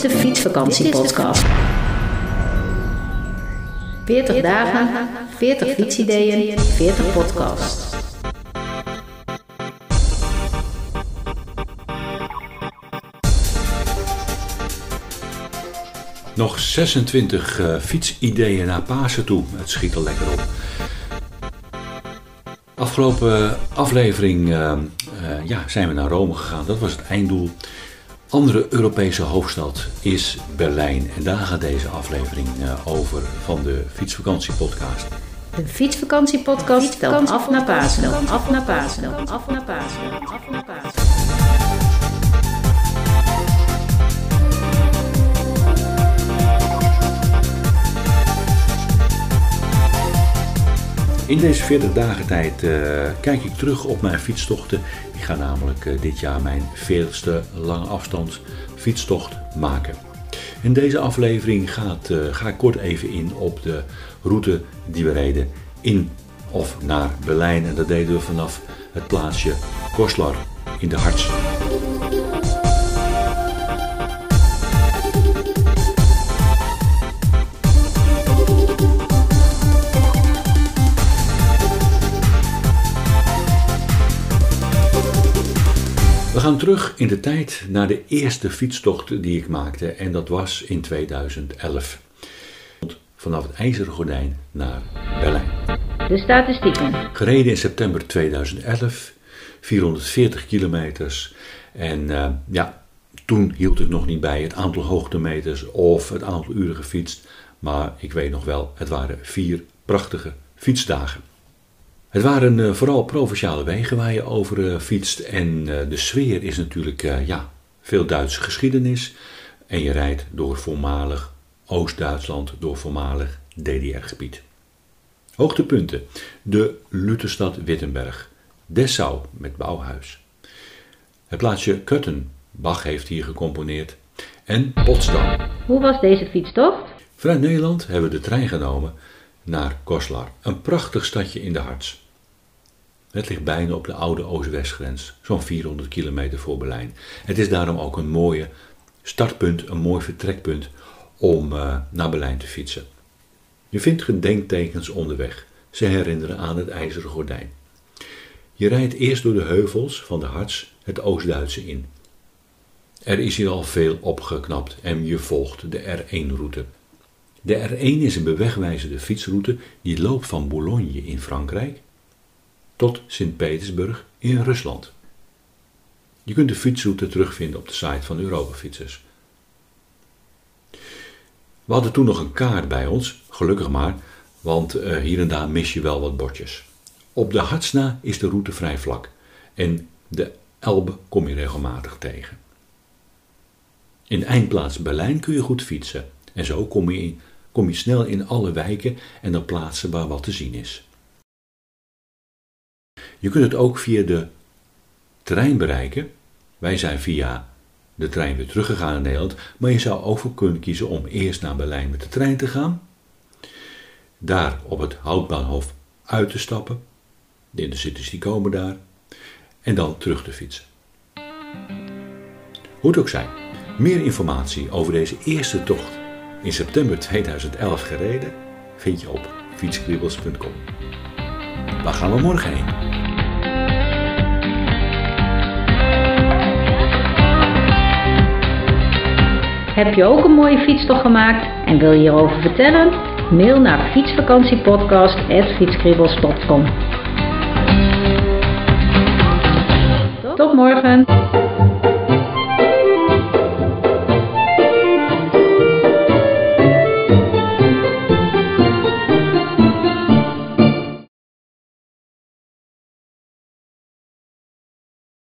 fietsvakantiepodcast. 40 dagen, 40 fietsideeën, 40 podcasts. Nog 26 uh, fietsideeën naar Pasen toe. Het schiet er lekker op. Afgelopen aflevering uh, uh, ja, zijn we naar Rome gegaan. Dat was het einddoel. Andere Europese hoofdstad is Berlijn. En daar gaat deze aflevering uh, over van de Fietsvakantiepodcast. De Fietsvakantiepodcast telt af naar Pasen. Af naar Pasen. Af naar Pasen. Af naar Pasen. In deze 40 dagen tijd uh, kijk ik terug op mijn fietstochten. Ik ga namelijk uh, dit jaar mijn 40ste lange afstands fietstocht maken. In deze aflevering gaat, uh, ga ik kort even in op de route die we reden in of naar Berlijn. En dat deden we vanaf het plaatsje Koslar in de Harts. We gaan terug in de tijd naar de eerste fietstocht die ik maakte en dat was in 2011. Vanaf het IJzeren Gordijn naar Berlijn. De statistieken. Gereden in september 2011, 440 kilometers. En uh, ja, toen hield ik nog niet bij het aantal hoogtemeters of het aantal uren gefietst. Maar ik weet nog wel, het waren vier prachtige fietsdagen. Het waren uh, vooral provinciale wegen waar je over uh, fietst. En uh, de sfeer is natuurlijk ja, veel Duitse geschiedenis. En je rijdt door voormalig Oost-Duitsland, door voormalig DDR-gebied. Hoogtepunten. De Lutherstad Wittenberg. Dessau met Bauhuis. Het plaatsje Kutten. Bach heeft hier gecomponeerd. En Potsdam. Hoe was deze fietstocht? Vanuit Nederland hebben we de trein genomen naar Koslar. Een prachtig stadje in de Harts. Het ligt bijna op de oude Oost-Westgrens, zo'n 400 kilometer voor Berlijn. Het is daarom ook een mooie startpunt, een mooi vertrekpunt om uh, naar Berlijn te fietsen. Je vindt gedenktekens onderweg. Ze herinneren aan het ijzeren gordijn. Je rijdt eerst door de heuvels van de Harts het Oost-Duitse in. Er is hier al veel opgeknapt en je volgt de R1-route. De R1 is een bewegwijzerde fietsroute die loopt van Boulogne in Frankrijk tot Sint-Petersburg in Rusland. Je kunt de fietsroute terugvinden op de site van Europafietsers. We hadden toen nog een kaart bij ons, gelukkig maar, want uh, hier en daar mis je wel wat bordjes. Op de Hartsna is de route vrij vlak en de Elbe kom je regelmatig tegen. In de eindplaats Berlijn kun je goed fietsen en zo kom je, kom je snel in alle wijken en op plaatsen waar wat te zien is. Je kunt het ook via de trein bereiken. Wij zijn via de trein weer teruggegaan in Nederland, maar je zou ook voor kunnen kiezen om eerst naar Berlijn met de trein te gaan, daar op het Houtbaanhof uit te stappen, de intercities die komen daar, en dan terug te fietsen. Hoe het ook zij, meer informatie over deze eerste tocht in september 2011 gereden vind je op fietskribbels.com. Waar gaan we morgen heen? Heb je ook een mooie fietstocht gemaakt en wil je hierover vertellen? Mail naar fietsvakantiepodcast.fietskribbels.com Tot morgen!